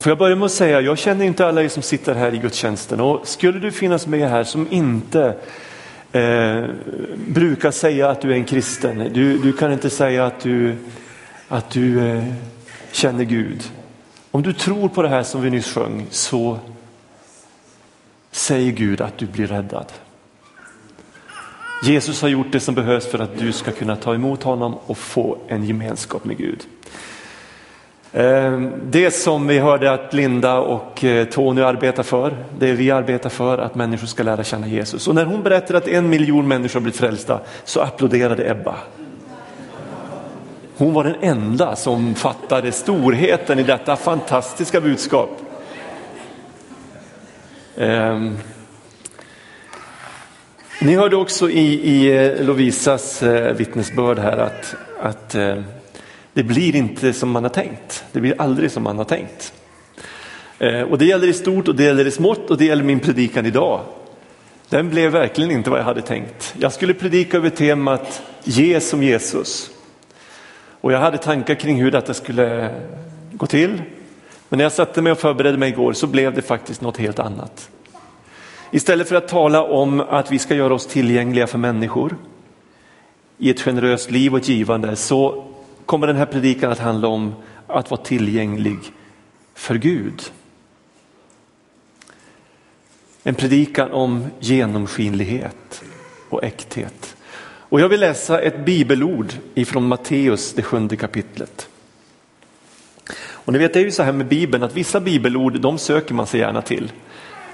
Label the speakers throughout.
Speaker 1: Får jag börja med att säga, jag känner inte alla er som sitter här i gudstjänsten och skulle du finnas med här som inte eh, brukar säga att du är en kristen, du, du kan inte säga att du, att du eh, känner Gud. Om du tror på det här som vi nyss sjöng så säger Gud att du blir räddad. Jesus har gjort det som behövs för att du ska kunna ta emot honom och få en gemenskap med Gud. Ehm, det som vi hörde att Linda och eh, Tony arbetar för, det vi arbetar för att människor ska lära känna Jesus. Och när hon berättade att en miljon människor har blivit frälsta så applåderade Ebba. Hon var den enda som fattade storheten i detta fantastiska budskap. Um, ni hörde också i, i eh, Lovisas eh, vittnesbörd här att, att det blir inte som man har tänkt. Det blir aldrig som man har tänkt. Eh, och det gäller i stort och det gäller i smått och det gäller min predikan idag. Den blev verkligen inte vad jag hade tänkt. Jag skulle predika över temat Ge som Jesus. Och jag hade tankar kring hur detta skulle gå till. Men när jag satte mig och förberedde mig igår så blev det faktiskt något helt annat. Istället för att tala om att vi ska göra oss tillgängliga för människor i ett generöst liv och ett givande så kommer den här predikan att handla om att vara tillgänglig för Gud. En predikan om genomskinlighet och äkthet. Och jag vill läsa ett bibelord ifrån Matteus, det sjunde kapitlet. Och ni vet, det är ju så här med Bibeln att vissa bibelord, de söker man sig gärna till.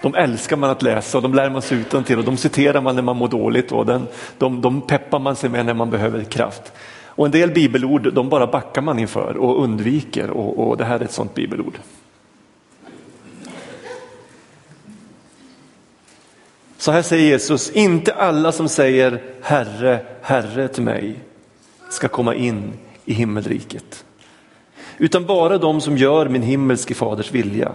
Speaker 1: De älskar man att läsa och de lär man sig utan till och de citerar man när man mår dåligt och den, de, de peppar man sig med när man behöver kraft. Och en del bibelord de bara backar man inför och undviker och, och det här är ett sådant bibelord. Så här säger Jesus, inte alla som säger Herre, Herre till mig ska komma in i himmelriket. Utan bara de som gör min himmelske faders vilja.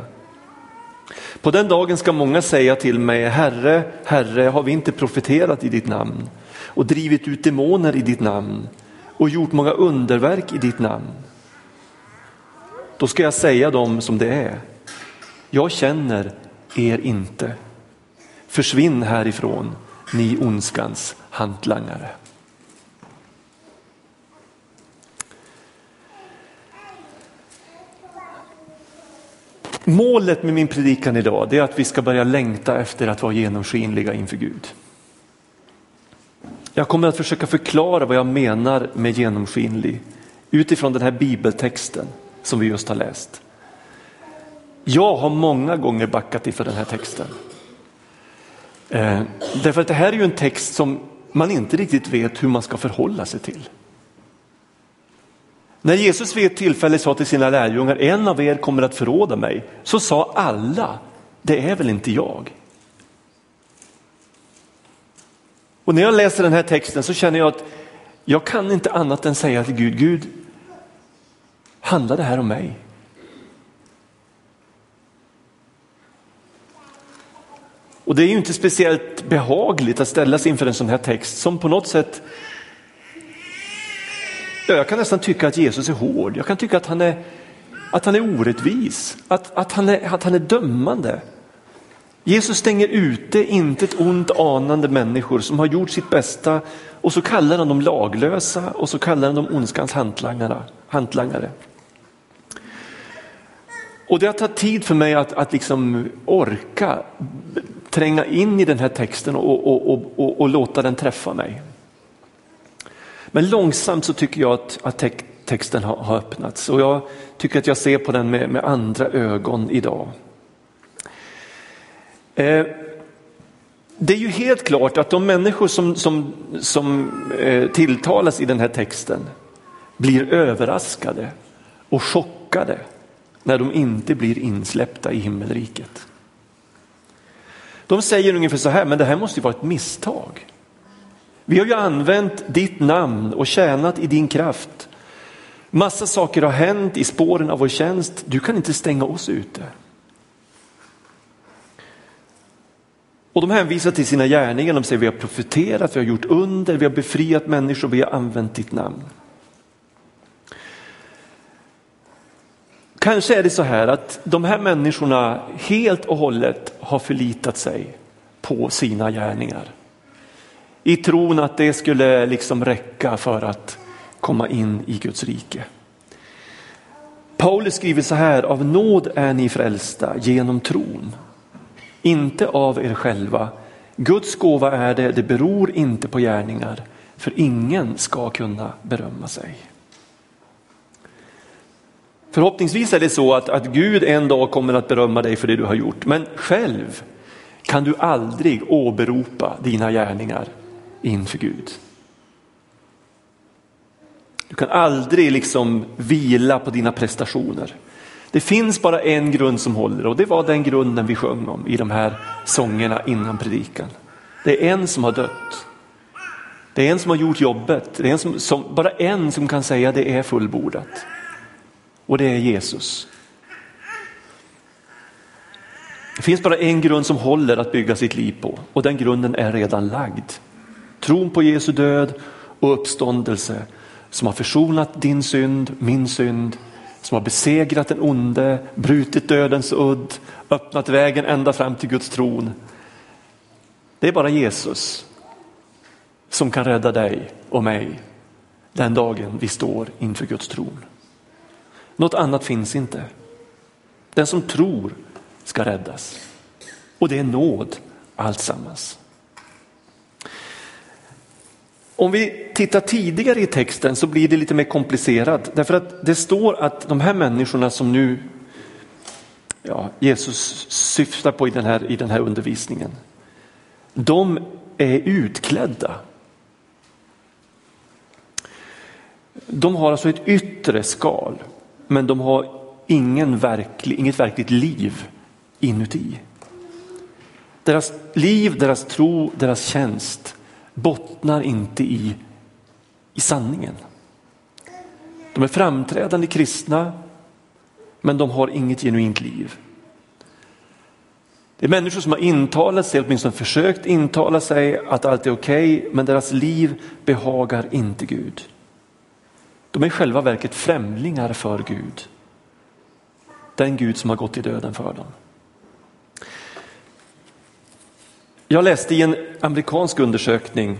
Speaker 1: På den dagen ska många säga till mig, Herre, Herre, har vi inte profeterat i ditt namn och drivit ut demoner i ditt namn och gjort många underverk i ditt namn. Då ska jag säga dem som det är. Jag känner er inte. Försvinn härifrån, ni ondskans hantlangare. Målet med min predikan idag är att vi ska börja längta efter att vara genomskinliga inför Gud. Jag kommer att försöka förklara vad jag menar med genomskinlig utifrån den här bibeltexten som vi just har läst. Jag har många gånger backat ifrån den här texten. Eh, därför att det här är ju en text som man inte riktigt vet hur man ska förhålla sig till. När Jesus vid ett tillfälle sa till sina lärjungar, en av er kommer att förråda mig, så sa alla, det är väl inte jag. Och när jag läser den här texten så känner jag att jag kan inte annat än säga till Gud, Gud, handlar det här om mig? Och det är ju inte speciellt behagligt att ställas inför en sån här text som på något sätt jag kan nästan tycka att Jesus är hård. Jag kan tycka att han är, att han är orättvis, att, att, han är, att han är dömande. Jesus stänger ute intet ont anande människor som har gjort sitt bästa och så kallar han dem laglösa och så kallar han dem ondskans hantlangare. Och det har tagit tid för mig att, att liksom orka tränga in i den här texten och, och, och, och låta den träffa mig. Men långsamt så tycker jag att, att texten har, har, öppnats och jag tycker att jag ser på den med, med andra ögon idag. Eh, det är ju helt klart att de människor som, som, som eh, tilltalas i den här texten blir överraskade och chockade när de inte blir insläppta i himmelriket. De säger ungefär så här, men det här måste ju vara ett misstag. Vi har ju använt ditt namn och tjänat i din kraft. Massa saker har hänt i spåren av vår tjänst. Du kan inte stänga oss ute. Och de hänvisar till sina gärningar. De säger vi har profeterat, vi har gjort under, vi har befriat människor, vi har använt ditt namn. Kanske är det så här att de här människorna helt och hållet har förlitat sig på sina gärningar. I tron att det skulle liksom räcka för att komma in i Guds rike. Paulus skriver så här, av nåd är ni frälsta genom tron. Inte av er själva. Guds gåva är det, det beror inte på gärningar, för ingen ska kunna berömma sig. Förhoppningsvis är det så att, att Gud en dag kommer att berömma dig för det du har gjort, men själv kan du aldrig åberopa dina gärningar inför Gud. Du kan aldrig liksom vila på dina prestationer. Det finns bara en grund som håller och det var den grunden vi sjöng om i de här sångerna innan predikan. Det är en som har dött. Det är en som har gjort jobbet. Det är en som, som, bara en som kan säga det är fullbordat. Och det är Jesus. Det finns bara en grund som håller att bygga sitt liv på och den grunden är redan lagd. Tron på Jesu död och uppståndelse som har försonat din synd, min synd, som har besegrat den onde, brutit dödens udd, öppnat vägen ända fram till Guds tron. Det är bara Jesus som kan rädda dig och mig den dagen vi står inför Guds tron. Något annat finns inte. Den som tror ska räddas. Och det är nåd alltsammans. Om vi tittar tidigare i texten så blir det lite mer komplicerat därför att det står att de här människorna som nu ja, Jesus syftar på i den, här, i den här undervisningen, de är utklädda. De har alltså ett yttre skal men de har ingen verklig, inget verkligt liv inuti. Deras liv, deras tro, deras tjänst bottnar inte i, i sanningen. De är framträdande kristna men de har inget genuint liv. Det är människor som har intalat sig, åtminstone försökt intala sig att allt är okej, okay, men deras liv behagar inte Gud. De är i själva verket främlingar för Gud. Den Gud som har gått i döden för dem. Jag läste i en amerikansk undersökning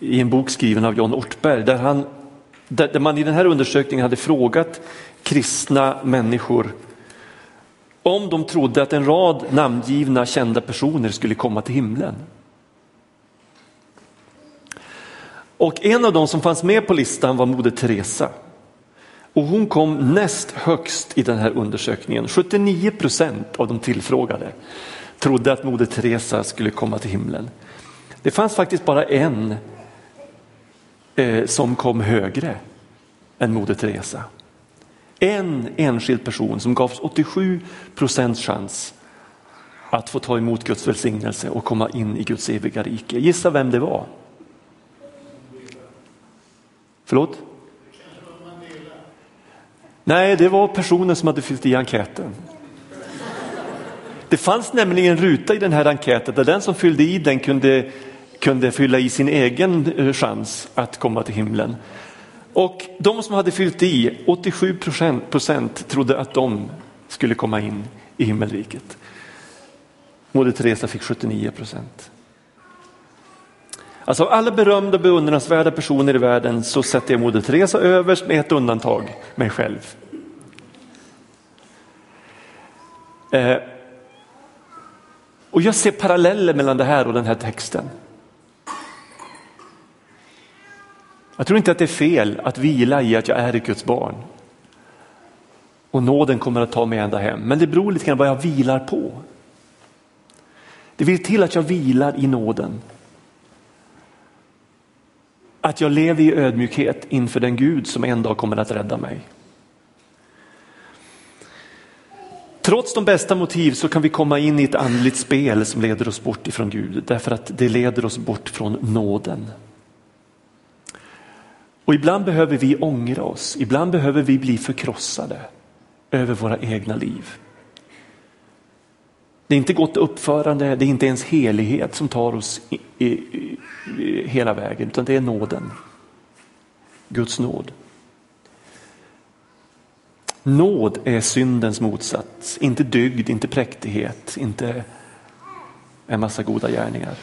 Speaker 1: i en bok skriven av John Ortberg där, han, där man i den här undersökningen hade frågat kristna människor om de trodde att en rad namngivna kända personer skulle komma till himlen. Och en av dem som fanns med på listan var Moder Teresa. Och hon kom näst högst i den här undersökningen. 79 procent av de tillfrågade trodde att Moder Teresa skulle komma till himlen. Det fanns faktiskt bara en eh, som kom högre än Moder Teresa. En enskild person som gavs 87 procents chans att få ta emot Guds välsignelse och komma in i Guds eviga rike. Gissa vem det var? Förlåt? Nej, det var personen som hade fyllt i enkäten. Det fanns nämligen en ruta i den här enkäten där den som fyllde i den kunde, kunde fylla i sin egen eh, chans att komma till himlen. Och de som hade fyllt i, 87 procent trodde att de skulle komma in i himmelriket. Moder Teresa fick 79 procent. Alltså alla berömda beundransvärda personer i världen så sätter jag Moder Teresa överst med ett undantag, mig själv. Eh, och jag ser paralleller mellan det här och den här texten. Jag tror inte att det är fel att vila i att jag är ett Guds barn. Och nåden kommer att ta mig ända hem. Men det beror lite grann vad jag vilar på. Det vill till att jag vilar i nåden. Att jag lever i ödmjukhet inför den Gud som en dag kommer att rädda mig. Trots de bästa motiv så kan vi komma in i ett andligt spel som leder oss bort ifrån Gud därför att det leder oss bort från nåden. Och ibland behöver vi ångra oss, ibland behöver vi bli förkrossade över våra egna liv. Det är inte gott uppförande, det är inte ens helighet som tar oss i, i, i, hela vägen utan det är nåden. Guds nåd. Nåd är syndens motsats, inte dygd, inte präktighet, inte en massa goda gärningar.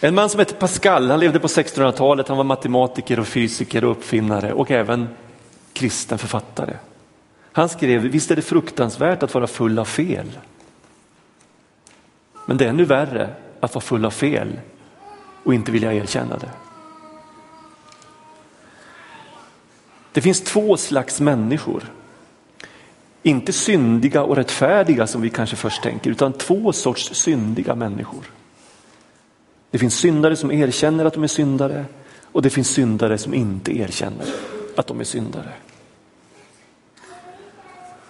Speaker 1: En man som hette Pascal, han levde på 1600-talet, han var matematiker och fysiker och uppfinnare och även kristen författare. Han skrev, visst är det fruktansvärt att vara full av fel. Men det är ännu värre att vara full av fel och inte vilja erkänna det. Det finns två slags människor. Inte syndiga och rättfärdiga som vi kanske först tänker, utan två sorts syndiga människor. Det finns syndare som erkänner att de är syndare och det finns syndare som inte erkänner att de är syndare.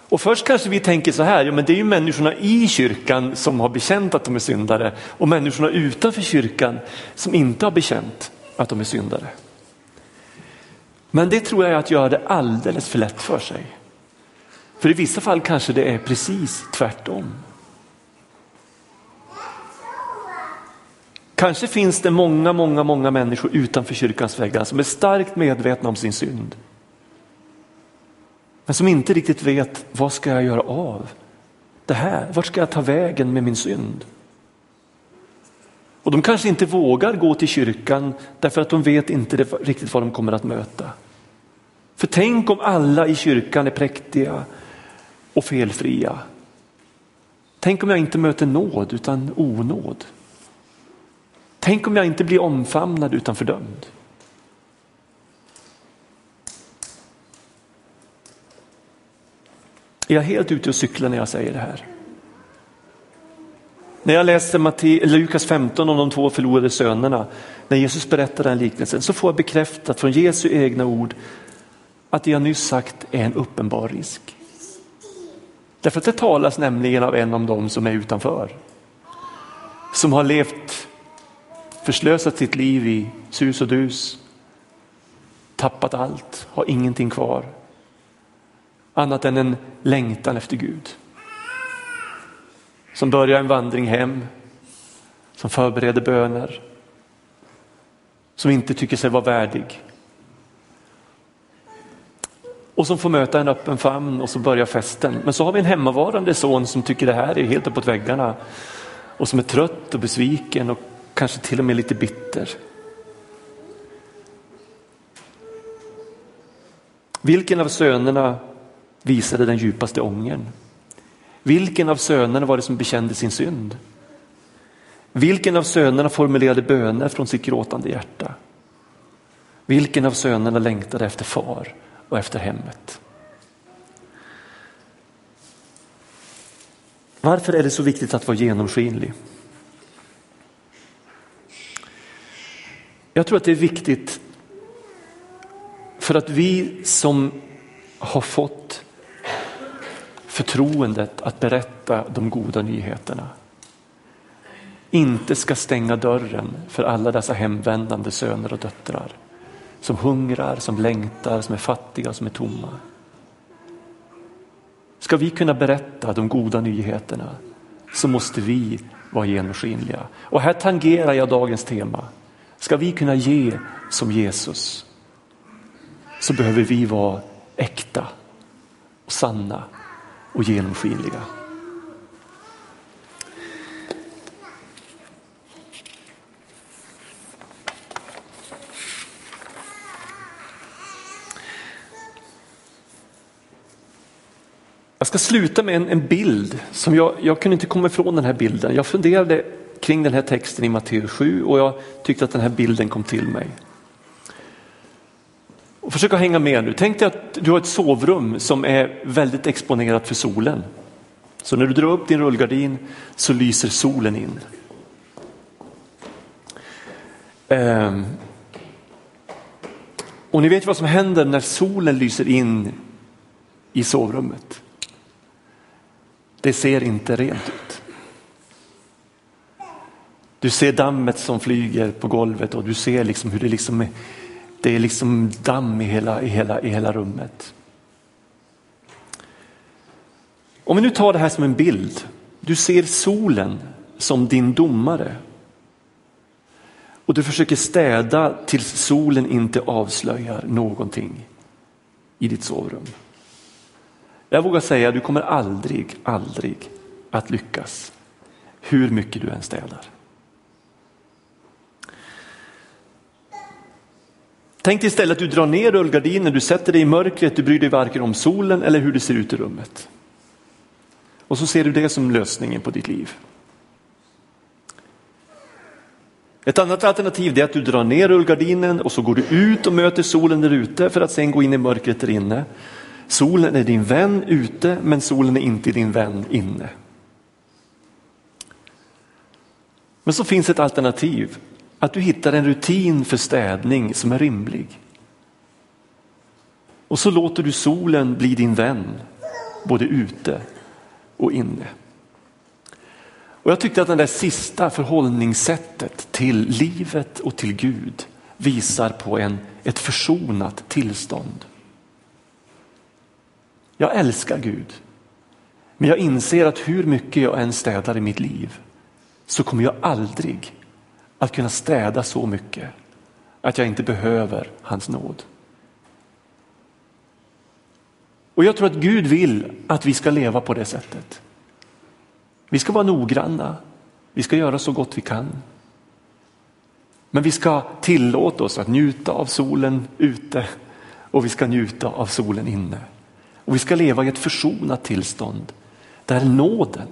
Speaker 1: Och först kanske vi tänker så här, ja men det är ju människorna i kyrkan som har bekänt att de är syndare och människorna utanför kyrkan som inte har bekänt att de är syndare. Men det tror jag är att göra det alldeles för lätt för sig. För i vissa fall kanske det är precis tvärtom. Kanske finns det många, många, många människor utanför kyrkans väggar som är starkt medvetna om sin synd. Men som inte riktigt vet, vad ska jag göra av det här? Vart ska jag ta vägen med min synd? Och de kanske inte vågar gå till kyrkan därför att de vet inte riktigt vad de kommer att möta. För tänk om alla i kyrkan är präktiga och felfria. Tänk om jag inte möter nåd utan onåd. Tänk om jag inte blir omfamnad utan fördömd. Är jag helt ute och cyklar när jag säger det här? När jag läste Matte, Lukas 15 om de två förlorade sönerna, när Jesus berättar den liknelsen, så får jag bekräftat från Jesu egna ord att det jag nyss sagt är en uppenbar risk. Därför att det talas nämligen av en av dem som är utanför. Som har levt, förslösat sitt liv i sus och dus, tappat allt, har ingenting kvar. Annat än en längtan efter Gud. Som börjar en vandring hem, som förbereder böner, som inte tycker sig vara värdig och som får möta en öppen famn och så börjar festen. Men så har vi en hemmavarande son som tycker det här är helt uppåt väggarna och som är trött och besviken och kanske till och med lite bitter. Vilken av sönerna visade den djupaste ångern? Vilken av sönerna var det som bekände sin synd? Vilken av sönerna formulerade böner från sitt gråtande hjärta? Vilken av sönerna längtade efter far och efter hemmet. Varför är det så viktigt att vara genomskinlig? Jag tror att det är viktigt för att vi som har fått förtroendet att berätta de goda nyheterna inte ska stänga dörren för alla dessa hemvändande söner och döttrar som hungrar, som längtar, som är fattiga, som är tomma. Ska vi kunna berätta de goda nyheterna så måste vi vara genomskinliga. Och här tangerar jag dagens tema. Ska vi kunna ge som Jesus så behöver vi vara äkta och sanna och genomskinliga. Jag ska sluta med en, en bild som jag, jag kunde inte komma ifrån den här bilden. Jag funderade kring den här texten i Matteus 7 och jag tyckte att den här bilden kom till mig. Och försök att hänga med nu. Tänk dig att du har ett sovrum som är väldigt exponerat för solen. Så när du drar upp din rullgardin så lyser solen in. Ehm. Och ni vet vad som händer när solen lyser in i sovrummet. Det ser inte rent ut. Du ser dammet som flyger på golvet och du ser liksom hur det liksom är, det är liksom damm i hela, i, hela, i hela rummet. Om vi nu tar det här som en bild. Du ser solen som din domare. Och du försöker städa tills solen inte avslöjar någonting i ditt sovrum. Jag vågar säga, du kommer aldrig, aldrig att lyckas. Hur mycket du än städar. Tänk dig istället att du drar ner rullgardinen, du sätter dig i mörkret, du bryr dig varken om solen eller hur det ser ut i rummet. Och så ser du det som lösningen på ditt liv. Ett annat alternativ är att du drar ner rullgardinen och så går du ut och möter solen där ute för att sen gå in i mörkret där inne. Solen är din vän ute men solen är inte din vän inne. Men så finns ett alternativ, att du hittar en rutin för städning som är rimlig. Och så låter du solen bli din vän, både ute och inne. Och jag tyckte att det där sista förhållningssättet till livet och till Gud visar på en, ett försonat tillstånd. Jag älskar Gud, men jag inser att hur mycket jag än städar i mitt liv så kommer jag aldrig att kunna städa så mycket att jag inte behöver hans nåd. Och jag tror att Gud vill att vi ska leva på det sättet. Vi ska vara noggranna, vi ska göra så gott vi kan. Men vi ska tillåta oss att njuta av solen ute och vi ska njuta av solen inne. Och vi ska leva i ett försonat tillstånd där nåden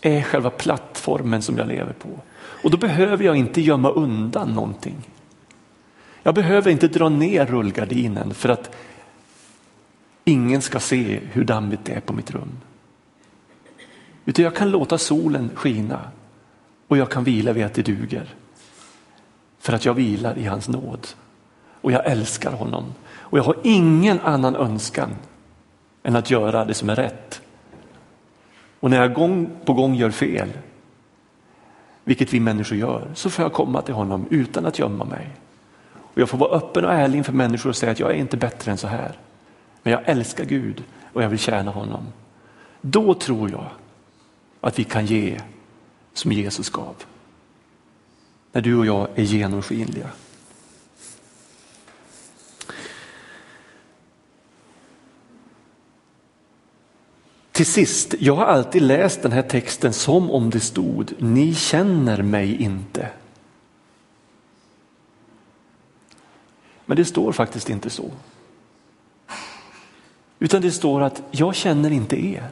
Speaker 1: är själva plattformen som jag lever på. Och då behöver jag inte gömma undan någonting. Jag behöver inte dra ner rullgardinen för att ingen ska se hur dammigt det är på mitt rum. Utan jag kan låta solen skina och jag kan vila vid att det duger. För att jag vilar i hans nåd och jag älskar honom. Och jag har ingen annan önskan än att göra det som är rätt. Och när jag gång på gång gör fel, vilket vi människor gör, så får jag komma till honom utan att gömma mig. Och jag får vara öppen och ärlig inför människor och säga att jag är inte bättre än så här. Men jag älskar Gud och jag vill tjäna honom. Då tror jag att vi kan ge som Jesus gav. När du och jag är genomskinliga. Till sist, jag har alltid läst den här texten som om det stod, ni känner mig inte. Men det står faktiskt inte så. Utan det står att jag känner inte er.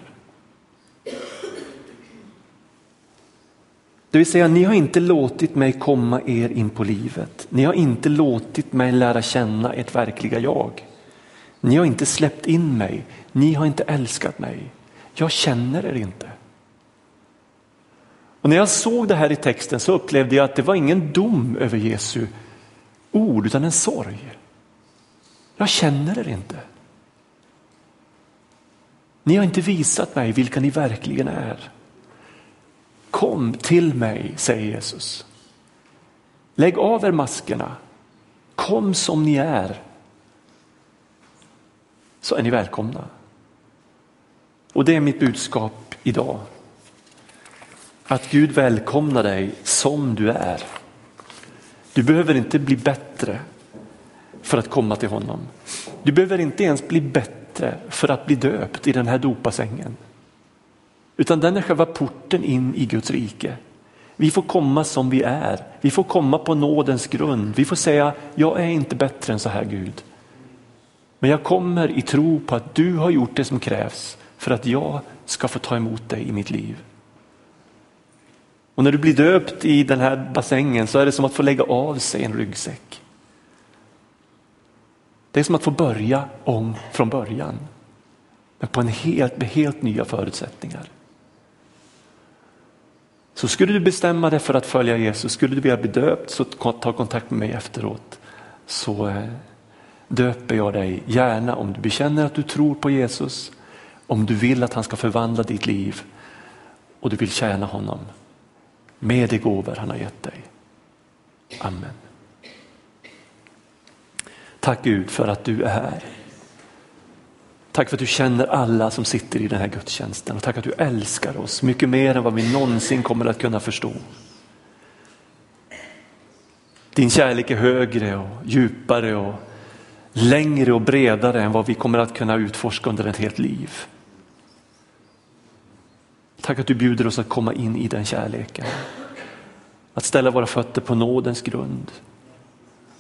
Speaker 1: Det vill säga, ni har inte låtit mig komma er in på livet. Ni har inte låtit mig lära känna ert verkliga jag. Ni har inte släppt in mig. Ni har inte älskat mig. Jag känner er inte. Och när jag såg det här i texten så upplevde jag att det var ingen dom över Jesu ord utan en sorg. Jag känner er inte. Ni har inte visat mig vilka ni verkligen är. Kom till mig, säger Jesus. Lägg av er maskerna. Kom som ni är. Så är ni välkomna. Och det är mitt budskap idag. Att Gud välkomnar dig som du är. Du behöver inte bli bättre för att komma till honom. Du behöver inte ens bli bättre för att bli döpt i den här dopasängen. Utan den är själva porten in i Guds rike. Vi får komma som vi är. Vi får komma på nådens grund. Vi får säga, jag är inte bättre än så här Gud. Men jag kommer i tro på att du har gjort det som krävs för att jag ska få ta emot dig i mitt liv. Och när du blir döpt i den här bassängen så är det som att få lägga av sig en ryggsäck. Det är som att få börja om från början. Men på en helt, med helt nya förutsättningar. Så skulle du bestämma dig för att följa Jesus, skulle du vilja bli döpt så ta kontakt med mig efteråt. Så eh, döper jag dig gärna om du bekänner att du tror på Jesus, om du vill att han ska förvandla ditt liv och du vill tjäna honom med de gåvor han har gett dig. Amen. Tack Gud för att du är här. Tack för att du känner alla som sitter i den här gudstjänsten och tack att du älskar oss mycket mer än vad vi någonsin kommer att kunna förstå. Din kärlek är högre och djupare och längre och bredare än vad vi kommer att kunna utforska under ett helt liv. Tack att du bjuder oss att komma in i den kärleken. Att ställa våra fötter på nådens grund.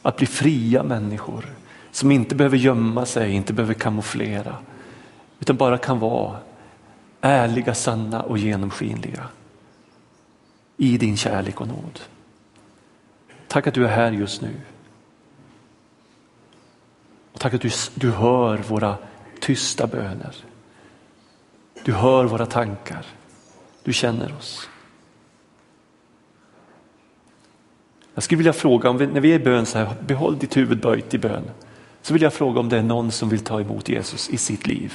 Speaker 1: Att bli fria människor som inte behöver gömma sig, inte behöver kamouflera utan bara kan vara ärliga, sanna och genomskinliga i din kärlek och nåd. Tack att du är här just nu. Och tack att du, du hör våra tysta böner. Du hör våra tankar. Du känner oss. Jag skulle vilja fråga, om vi, när vi är i bön så här, behåll ditt huvud böjt i bön. Så vill jag fråga om det är någon som vill ta emot Jesus i sitt liv.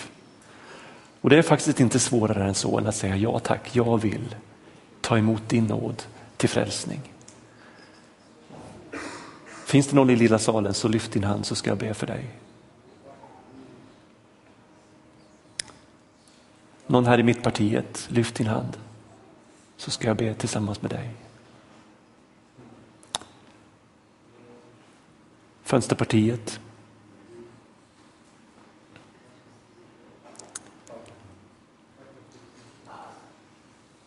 Speaker 1: Och det är faktiskt inte svårare än så än att säga ja tack, jag vill ta emot din nåd till frälsning. Finns det någon i lilla salen så lyft din hand så ska jag be för dig. Någon här i mittpartiet, lyft din hand så ska jag be tillsammans med dig. Fönsterpartiet.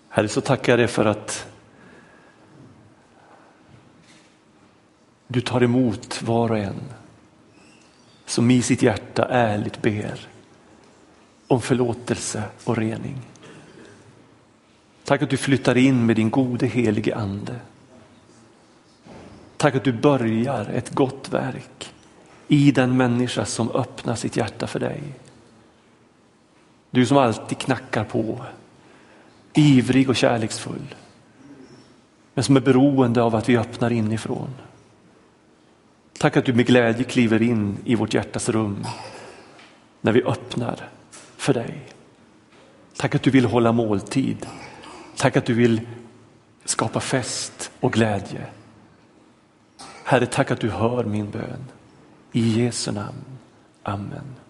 Speaker 1: Herre, så tackar jag dig för att du tar emot var och en som i sitt hjärta ärligt ber om förlåtelse och rening. Tack att du flyttar in med din gode helige ande. Tack att du börjar ett gott verk i den människa som öppnar sitt hjärta för dig. Du som alltid knackar på, ivrig och kärleksfull, men som är beroende av att vi öppnar inifrån. Tack att du med glädje kliver in i vårt hjärtas rum när vi öppnar för dig. Tack att du vill hålla måltid. Tack att du vill skapa fest och glädje. Herre, tack att du hör min bön. I Jesu namn. Amen.